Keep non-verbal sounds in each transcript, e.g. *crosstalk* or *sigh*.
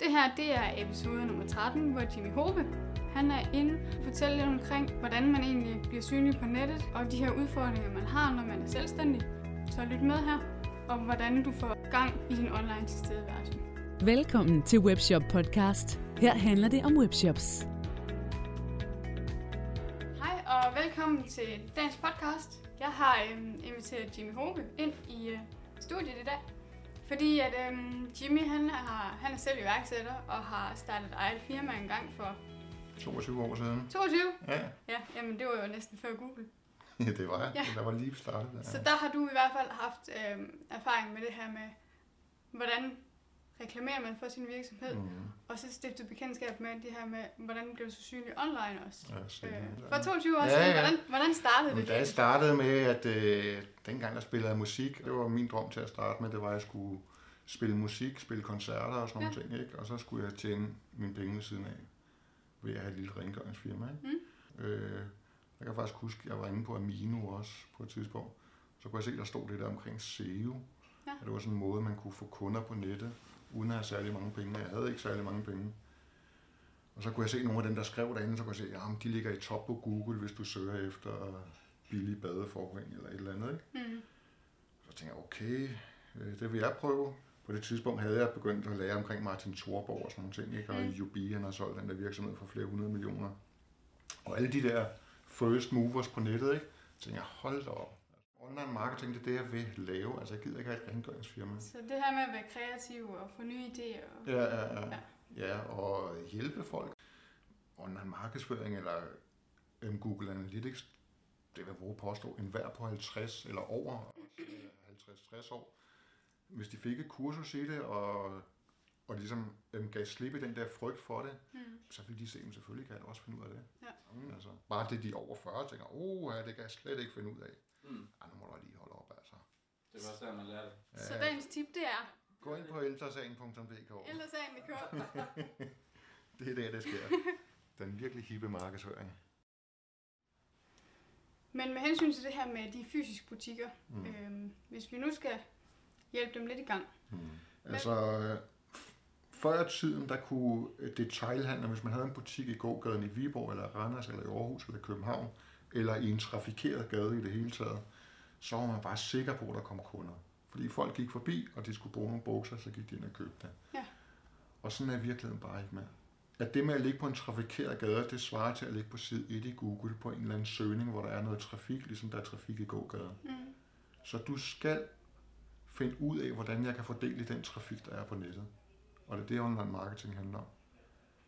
Det her, det er episode nummer 13, hvor Jimmy Hobe, han er inde og fortæller lidt omkring, hvordan man egentlig bliver synlig på nettet, og de her udfordringer, man har, når man er selvstændig. Så lyt med her, og hvordan du får gang i din online tilstedeværelse. Velkommen til Webshop Podcast. Her handler det om webshops. Hej og velkommen til dagens podcast. Jeg har øhm, inviteret Jimmy Hobe ind i øh, studiet i dag, fordi at øhm, Jimmy han er, han er selv iværksætter og har startet et eget firma en gang for 22 år siden. 22. Ja, Ja, jamen det var jo næsten før Google. ja det var jeg. Ja. Ja. Der var lige startet. Der. Så der har du i hvert fald haft øhm, erfaring med det her med, hvordan reklamerer man for sin virksomhed, mm. Og så stiftet bekendtskab med det her med, hvordan bliver du så synlig online også. Ja. Øh, for 22 år Ja, siden, ja. hvordan, hvordan startede Men det? da jeg startede med, at øh, dengang der spillede musik, det var min drøm til at starte med, det var, at jeg skulle spille musik, spille koncerter og sådan nogle Ja. ting, ikke? Og så skulle jeg tjene mine penge ved siden af, ved at have et lille rengøringsfirma, ikke? Mm. Øh, jeg kan faktisk huske, at jeg var inde på Amino også på et tidspunkt. Så kunne jeg se, der stod det der omkring SEO. Ja. At det var sådan en måde, man kunne få kunder på nettet, uden at have særlig mange penge. Jeg havde ikke særlig mange penge. Og så kunne jeg se nogle af dem, der skrev derinde, så kunne jeg se, at de ligger i top på Google, hvis du søger efter billig badeforhæng eller et eller andet. Ikke? Mm. Så tænkte jeg, okay, øh, det vil jeg prøve. På det tidspunkt havde jeg begyndt at lære omkring Martin Thorborg og sådan nogle ting, ikke? og Mm. Han har solgt den der virksomhed for flere hundrede millioner. Og alle de der first movers på nettet, ikke? Så tænkte jeg, hold da op. Online marketing, det er det, jeg vil lave. Altså, jeg gider ikke have et rengøringsfirma. Så det her med at være kreativ og få nye idéer. Og... Ja, ja, ja. Ja. og hjælpe folk. Online markedsføring eller øhm, Google Analytics, det vil jeg bruge påstå, en hver på 50 eller over altså 50-60 år. Hvis de fik et kursus i det, og, og ligesom øhm, gav slip i den der frygt for det, Mm. så ville de se, at selvfølgelig kan jeg også finde ud af det. Ja. Mm, altså, bare det, de er over 40 tænker, åh, ja, det kan jeg slet ikke finde ud af. Mm. Ej, nu må du lige holde op, altså. Det var sådan, man lærte det. Ja, Så dagens tip, det er Gå ind på ældresagen.dk. *laughs* ældresagen.dk. *laughs* Det er der, det sker. Den virkelig hippe markedsføring. Men med hensyn til det her med de fysiske butikker, Mm. øhm, hvis vi nu skal hjælpe dem lidt i gang. Mm. Altså, øh, f- før i tiden, der kunne detailhandler, hvis man havde en butik i gågaden i Viborg, eller Randers, eller i Aarhus, eller København, eller i en trafikeret gade i det hele taget, så var man bare sikker på, at der kom kunder. Fordi folk gik forbi, og de skulle bruge nogle bukser, så gik de ind og købte det. Ja. Og sådan er virkeligheden bare ikke med. At det med at ligge på en trafikeret gade, det svarer til at ligge på side 1 i Google på en eller anden søgning, hvor der er noget trafik, ligesom der er trafik i gågaden. Mm. Så du skal finde ud af, hvordan jeg kan fordele den trafik, der er på nettet. Og det er det, online marketing handler om.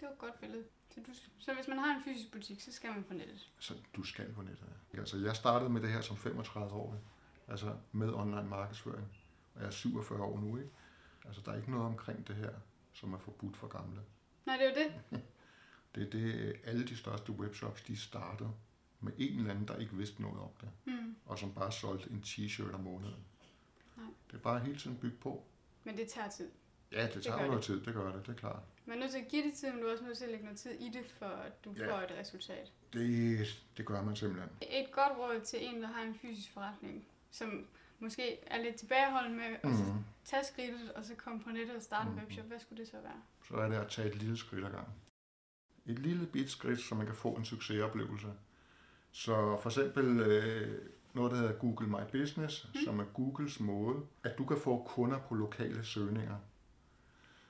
Det var et godt billede. Så, du, så hvis man har en fysisk butik, så skal man på nettet. Så du skal på nettet. ja. Altså, jeg startede med det her som 35 år, altså med online markedsføring. Og jeg er 47 år nu, ikke? Altså, der er ikke noget omkring det her, som er forbudt for gamle. Nej, det er jo det. *laughs* Det er det, alle de største webshops, de startede med en eller anden, der ikke vidste noget om det, Mm. og som bare solgte en t-shirt om måneden. Nej. Det er bare hele tiden bygget på. Men det tager tid. Ja, det tager jo noget det. tid, det gør det, det er klart. Man er nødt til at give det tid, men du er også nødt til at lægge noget tid i det, for at du Ja. får et resultat. Det, det gør man simpelthen. Et godt råd til en, der har en fysisk forretning, som måske er lidt tilbageholden med at Mm. tage skridtet, og så komme på nettet og starte en Mhm. webshop. Hvad skulle det så være? Så er det at tage et lille skridt ad gangen. Et lille bit skridt, så man kan få en succesoplevelse. Så for eksempel øh, noget, der hedder Google My Business, mm. som er Googles måde, at du kan få kunder på lokale søgninger.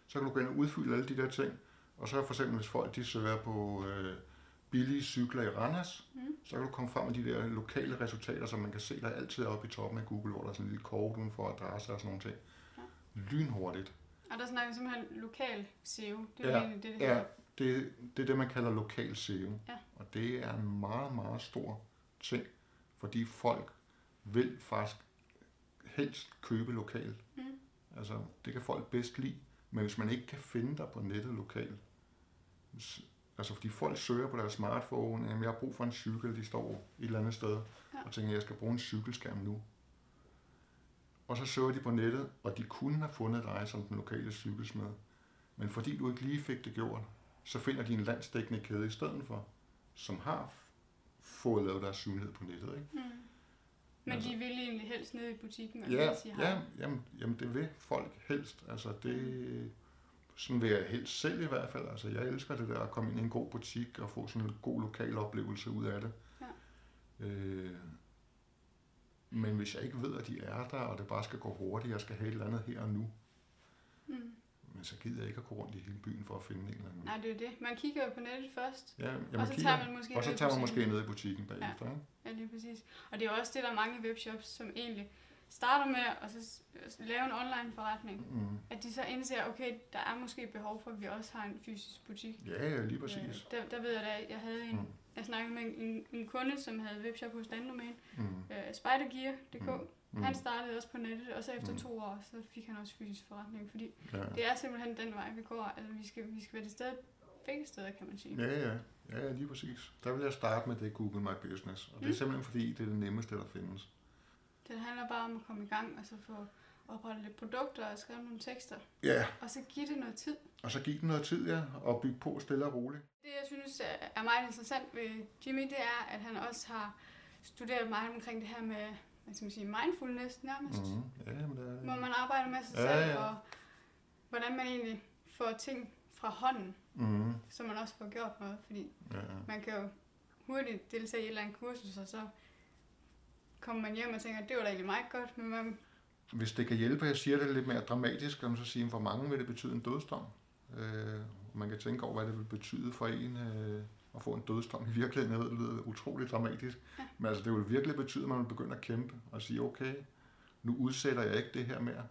Så kan du gå ind og udfylde alle de der ting, og så for eksempel, hvis folk de søger på øh, billige cykler i Randers, Mm. så kan du komme frem med de der lokale resultater, som man kan se, der altid er oppe i toppen af Google, hvor der er sådan en lille kort udenfor adresse og sådan nogle ting. Lynhurtigt. Og der snakker vi simpelthen lokal SEO. Det er Ja, egentlig det, det Ja, det, det er det, man kalder lokal SEO. Ja. Og det er en meget, meget stor ting, fordi folk vil faktisk helst købe lokalt. Mm. Altså, det kan folk bedst lide. Men hvis man ikke kan finde dig på nettet lokalt, altså fordi folk søger på deres smartphone, jamen jeg har brug for en cykel, de står et eller andet sted, Ja. og tænker, jeg skal bruge en cykelskærm nu. Og så søger de på nettet, og de kunne have fundet dig som den lokale cykelsmed. Men fordi du ikke lige fik det gjort, så finder de en landsdækkende kæde i stedet for, som har fået lavet deres synlighed på nettet. Ikke? Mm. Men Altså- de vil egentlig helst ned i butikken og Ja, sige hej. ja jamen, jamen, det vil folk helst. Altså det, Sådan vil jeg helst selv i hvert fald. Altså, jeg elsker det der at komme ind i en god butik og få sådan en god lokal oplevelse ud af det. Ja. Øh, men hvis jeg ikke ved, at de er der, og det bare skal gå hurtigt, jeg skal have et eller andet her og nu. Men så gider jeg ikke at gå rundt i hele byen for at finde en eller anden. Nej, det er det. Man kigger jo på nettet først, Ja, og jamen, så kigger, tager man måske og så tager man måske butikken. ned i butikken bagefter. Ikke? Ja, lige præcis. Og det er også det, der er mange webshops, som egentlig starter med at så lave en online forretning. Mm. At de så indser, okay, der er måske behov for, at vi også har en fysisk butik. Ja, ja, lige præcis. Øh, der, der ved jeg da, jeg havde en, Mm. jeg snakkede med en, en kunde, som havde webshop hos Landdomain, Mm. øh, spidergear.dk. Mm. Mm. Han startede også på nettet, og så efter Mm. to år, så fik han også fysisk forretning, fordi Ja. det er simpelthen den vej, vi går. Altså, vi skal, vi skal være det sted, begge steder, kan man sige. Ja, ja. Ja, ja, lige præcis. Der vil jeg starte med det Google My Business. Og det er Mm. simpelthen fordi, det er det nemmeste, der findes. Det handler bare om at komme i gang, og så få oprettet lidt produkter og skrive nogle tekster, Ja, og så give det noget tid. og så giv den noget tid, ja, og bygge på stille og roligt. Det, jeg synes er- er meget interessant ved Jimmy, det er, at han også har studeret meget omkring det her med, hvad skal man sige, mindfulness nærmest. Mm. Ja, men det er Hvor det. man arbejder med sig Ja, selv, ja. og hvordan man egentlig får ting fra hånden, Mm. så man også får gjort noget. Fordi Ja, ja. man kan jo hurtigt deltage i et eller andet kursus, og så kommer man hjem og tænker, det var da egentlig meget godt, men man, Hvis det kan hjælpe, at jeg siger det lidt mere dramatisk, kan man så sige, for mange vil det betyde en dødsdom. Øh, man kan tænke over, hvad det vil betyde for en øh, at få en dødsdom i virkeligheden. Jeg ved, det lyder utroligt dramatisk. Ja. Men altså, det vil virkelig betyde, at man vil begynde at kæmpe og sige, okay, nu udsætter jeg ikke det her mere.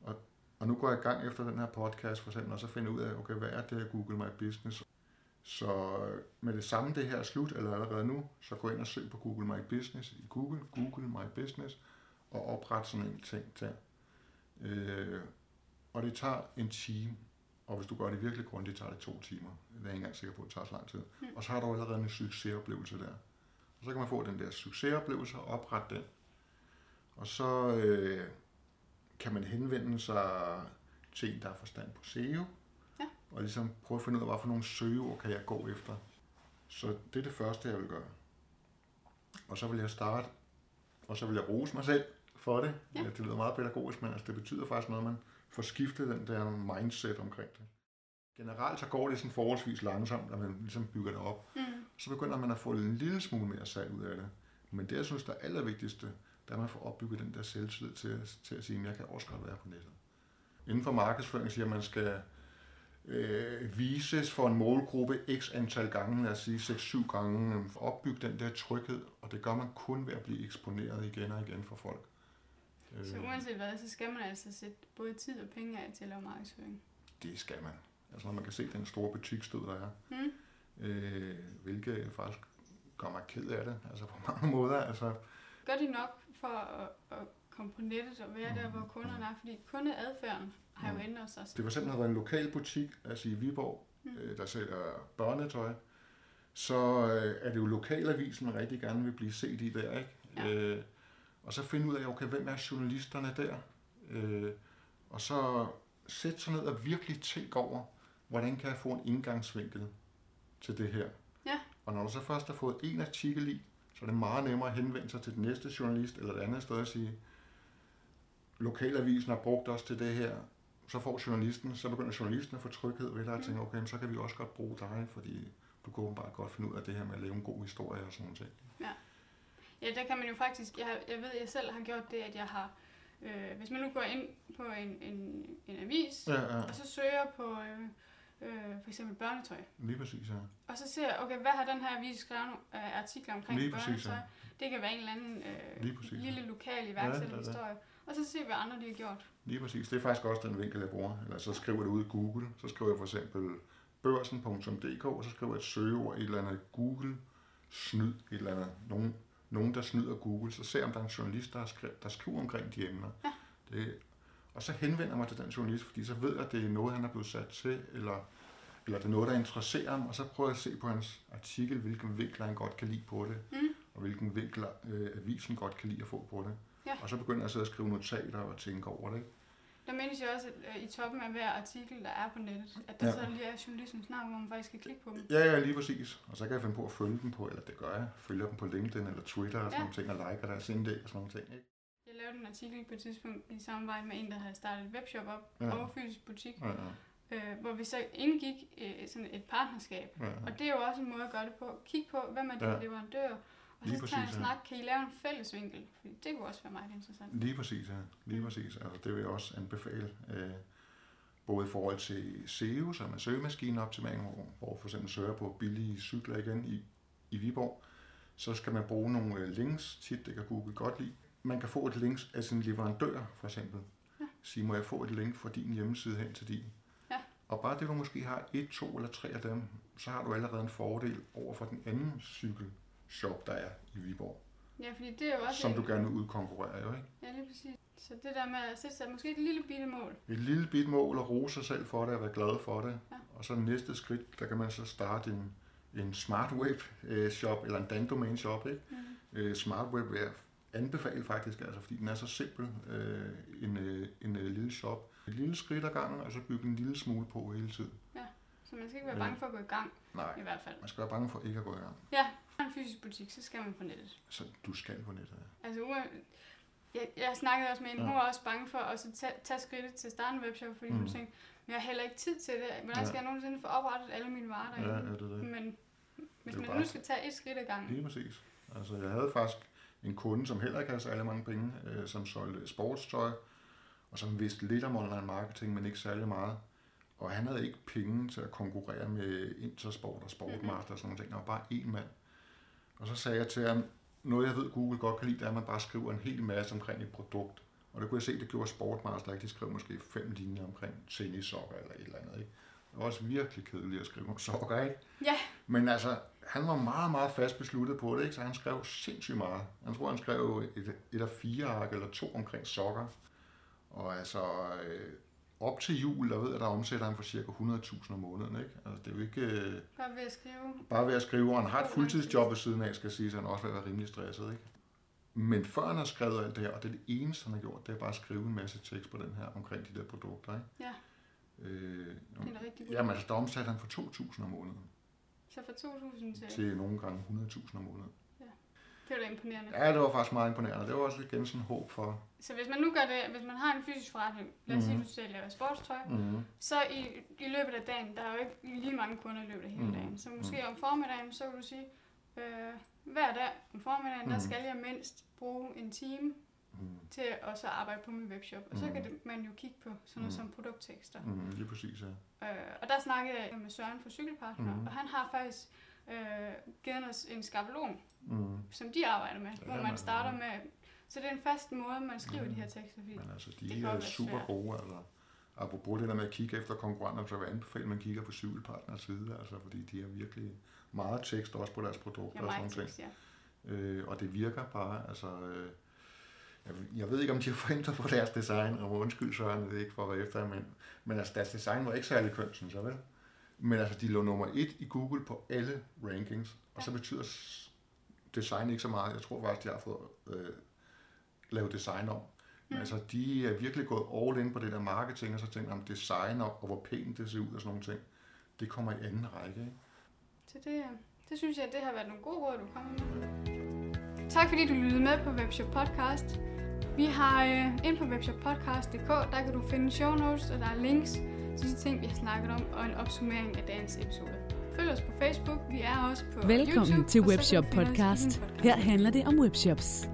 Og, og nu går jeg i gang efter den her podcast for eksempel, og så finder ud af, okay, hvad er det her Google My Business? Så med det samme, det her er slut, eller allerede nu, så gå ind og søg på Google My Business i Google, Google My Business, og oprette sådan en ting der. Øh, og det tager en time, og hvis du gør det virkelig grundigt, tager det to timer. Det er jeg ikke engang sikker på, at det tager så lang tid. Mm. Og så har du allerede en succesoplevelse der. Og så kan man få den der succesoplevelse og oprette den. Og så øh, kan man henvende sig til en, der har forstand på SEO. Ja. Og ligesom prøve at finde ud af, hvad for nogle søgeord kan jeg gå efter. Så det er det første, jeg vil gøre. Og så vil jeg starte, og så vil jeg rose mig selv for det. Ja. Ja. Det lyder meget pædagogisk, men altså, det betyder faktisk noget, man får skiftet den der mindset omkring det. Generelt så går det sådan forholdsvis langsomt, når man ligesom bygger det op. mm, Så begynder man at få en lille smule mere salg ud af det. Men det, jeg synes, der er allervigtigste, det er, at man får opbygget den der selvtillid til, til at sige, at jeg kan også godt være på nettet. Inden for markedsføring siger, at man skal øh, vises for en målgruppe x antal gange, lad os sige 6-7 gange, opbygge den der tryghed, og det gør man kun ved at blive eksponeret igen og igen for folk. Øh, så uanset hvad, så skal man altså sætte både tid og penge af til at lave markedsføring. det skal man. Altså når man kan se den store butiksstød, der er, Mm, øh, hvilket faktisk gør mig ked af det, altså på mange måder. Altså, gør de nok for at, at komme på nettet og være der, hvor kunderne er? Fordi kundeadfærden har jo Mm. ændret sig. Det var simpelthen været en lokal butik, altså i Viborg, Mm. øh, der sælger børnetøj. Så øh, er det jo lokalavisen, man rigtig gerne vil blive set i der, ikke? Ja. Øh, og så finde ud af, okay, hvem er journalisterne der? Øh, og så sætte sig ned og virkelig tænke over, hvordan kan jeg få en indgangsvinkel til det her? Ja. Og når du så først har fået en artikel i, så er det meget nemmere at henvende sig til den næste journalist eller et andet sted og sige, lokalavisen har brugt os til det her, så får journalisten, så begynder journalisten at få tryghed ved dig og tænke, okay, så kan vi også godt bruge dig, fordi du kan åbenbart godt finde ud af det her med at lave en god historie og sådan noget. Ja, der kan man jo faktisk, jeg, jeg ved, jeg selv har gjort det, at jeg har, øh, hvis man nu går ind på en, en, en avis, Ja, ja, og så søger på øh, øh, for eksempel børnetøj, lige præcis, ja. og så ser jeg, okay, hvad har den her avis skrevet øh, artikler omkring Lige præcis, børnetøj? ja. Det kan være en eller anden øh, Lige præcis, ja. lille lokal Ja, iværksætterhistorie. Og så ser vi, hvad andre de har gjort. Lige præcis. Det er faktisk også den vinkel, jeg bruger. Eller så skriver jeg det ud i Google. Så skriver jeg for eksempel børsen.dk, og så skriver jeg et søgeord, et eller andet Google, snyd, et eller andet. Nogen, nogen der snyder Google. Så ser jeg, om der er en journalist, der, har der skriver omkring de emner. Ja. Det, og så henvender jeg mig til den journalist, fordi så ved jeg, at det er noget, han er blevet sat til, eller, eller det er noget, der interesserer ham, og så prøver jeg at se på hans artikel, hvilken vinkler han godt kan lide på det, Mm. og hvilken vinkler øh, avisen godt kan lide at få på det. Ja. Og så begynder jeg at sidde og skrive notater og tænke over det. Ikke? Der menes jo også, at øh, i toppen af hver artikel, der er på nettet, at der Ja. så lige er journalistens navn, hvor man faktisk kan klikke på dem. Ja, ja, lige præcis. Og så kan jeg finde på at følge dem på, eller det gør jeg, følger dem på LinkedIn eller Twitter og sådan Ja. nogle ting, og liker deres indlæg og sådan nogle ting. Ikke? Jeg lavede en artikel på et tidspunkt i samarbejde med en, der havde startet et webshop op Ja. ja. og fysisk butik. Ja, øh, hvor vi så indgik øh, sådan et partnerskab. Ja. Og det er jo også en måde at gøre det på. Kig på, hvem er dine Ja. ja. leverandører, og Lige så tage en snak. Kan I lave en fælles vinkel? Fordi det kunne også være meget interessant. Lige præcis, ja. Lige præcis. Altså, det vil jeg også anbefale. Øh, både i forhold til SEO, som er søgemaskineoptimering, hvor, hvor for eksempel søger på billige cykler igen i, i Viborg, så skal man bruge nogle øh, links, tit det kan Google godt lide. Man kan få et link af sin leverandør, for eksempel. Ja. Sige, må jeg få et link fra din hjemmeside hen til din? Ja. Og bare det, du måske har et, to eller tre af dem, så har du allerede en fordel over for den anden cykelshop, der er i Viborg, Ja, fordi det er jo også... som du en- gerne vil udkonkurrere, jo ikke? Ja, lige præcis. Så det der med at sætte sig måske et lille bitte mål. Et lille bit mål og rose sig selv for det og være glad for det. Ja. Og så næste skridt, der kan man så starte en, en smart web øh, shop eller en dan domain shop. Ikke? Mm. Øh, smart web vil jeg anbefale faktisk, altså, fordi den er så simpel, øh, en, øh, en øh, lille shop. Et lille skridt ad gangen, og så bygge en lille smule på hele tiden. Så man skal ikke være Ja. bange for at gå i gang, Nej, i hvert fald. man skal være bange for ikke at gå i gang. Ja, har en fysisk butik, så skal man på nettet. Så du skal på nettet. ja. Altså, jeg, jeg snakkede også med en, Ja. hun var også bange for at så tage, tage skridtet til at starte en webshop, fordi mm. hun tænkte, men jeg har heller ikke tid til det. Hvordan Ja. skal jeg nogensinde få oprettet alle mine varer Ja, derinde? er det det? Men hvis jo man bare- nu skal tage et skridt ad gangen, Lige præcis. Altså, jeg havde faktisk en kunde, som heller ikke havde særlig mange penge, øh, som solgte sportstøj, og som vidste lidt om online marketing, men ikke særlig meget. Og han havde ikke penge til at konkurrere med Intersport og Sportmaster og sådan noget. Der var bare én mand. Og så sagde jeg til ham, noget jeg ved, Google godt kan lide, det er, at man bare skriver en hel masse omkring et produkt. Og det kunne jeg se, det gjorde Sportmaster ikke. De skrev måske fem linjer omkring tennissokker eller et eller andet. Ikke? Det var også virkelig kedeligt at skrive om sokker, ikke? Ja. Men altså, han var meget, meget fast besluttet på det, ikke? så han skrev sindssygt meget. Jeg tror, han skrev et, et af fire ark eller to omkring sokker. Og altså, øh, op til jul, der ved jeg, der omsætter han for cirka 100.000 om måneden. Ikke? Altså, det er jo ikke øh, bare ved at skrive. bare ved at skrive, og han har et fuldtidsjob ved siden af, skal sige, så han også vil være rimelig stresset. Ikke? Men før han har skrevet alt det her, og det er det eneste, han har gjort, det er bare at skrive en masse tekst på den her omkring de der produkter. Ikke? Ja. Øh, Det er rigtig jamen altså, der omsatte han for 2.000 om måneden, Så fra 2.000 til... til nogle gange 100.000 om måneden. Det var da imponerende. Ja, det var faktisk meget imponerende. Det var også igen sådan håb for... Så hvis man nu gør det, hvis man har en fysisk forretning, lad os sige, Mhm. du sælger sportstøj, Mm-hmm. så i, i løbet af dagen, der er jo ikke lige mange kunder i løbet af hele Mhm. dagen. Så måske om formiddagen, så vil du sige, øh, hver dag om formiddagen, der Mhm. skal jeg mindst bruge en time Mm. til at så arbejde på min webshop. Og så Mhm. kan det, man jo kigge på sådan noget Mhm. som produkttekster. Mm, lige præcis, ja. Øh, og der snakkede jeg med Søren fra Cykelpartner, Mhm. og han har faktisk øh, givet os en skabelon, Mm. som de arbejder med, Ja, hvor man- starter med... Så det er en fast måde, man skriver Mhm. de her tekster, fordi Men altså, Det de kan er super svært. gode. Altså, apropos det der med at kigge efter konkurrenter, så vil jeg anbefale, at man kigger på cykelpartners side, altså, fordi de har virkelig meget tekst også på deres produkter jeg og sådan nogle ting. tekst, ja. Øh, og det virker bare, altså... Øh, jeg, jeg ved ikke, om de har forændret på deres design, og undskyld Søren, det er ikke for at være efter, men, men altså, deres design var ikke særlig kønt, synes jeg vel? Men altså, de lå nummer et i Google på alle rankings, og så betyder design ikke så meget. Jeg tror faktisk, de har fået øh, lavet design om. Men Mm. altså, de er virkelig gået all in på det der marketing, og så tænker om design og, og hvor pænt det ser ud og sådan nogle ting. Det kommer i anden række, ikke? Så det, øh, det synes jeg, det har været nogle gode råd, du kommer med. Tak fordi du lyttede med på Webshop Podcast. Vi har øh, ind på webshoppodcast.dk, der kan du finde show notes, og der er links til de ting, vi har snakket om, og en opsummering af dagens episode. Følg os på Facebook, vi er også på Velkommen YouTube, til Webshop Podcast. podcast. Her handler det om webshops.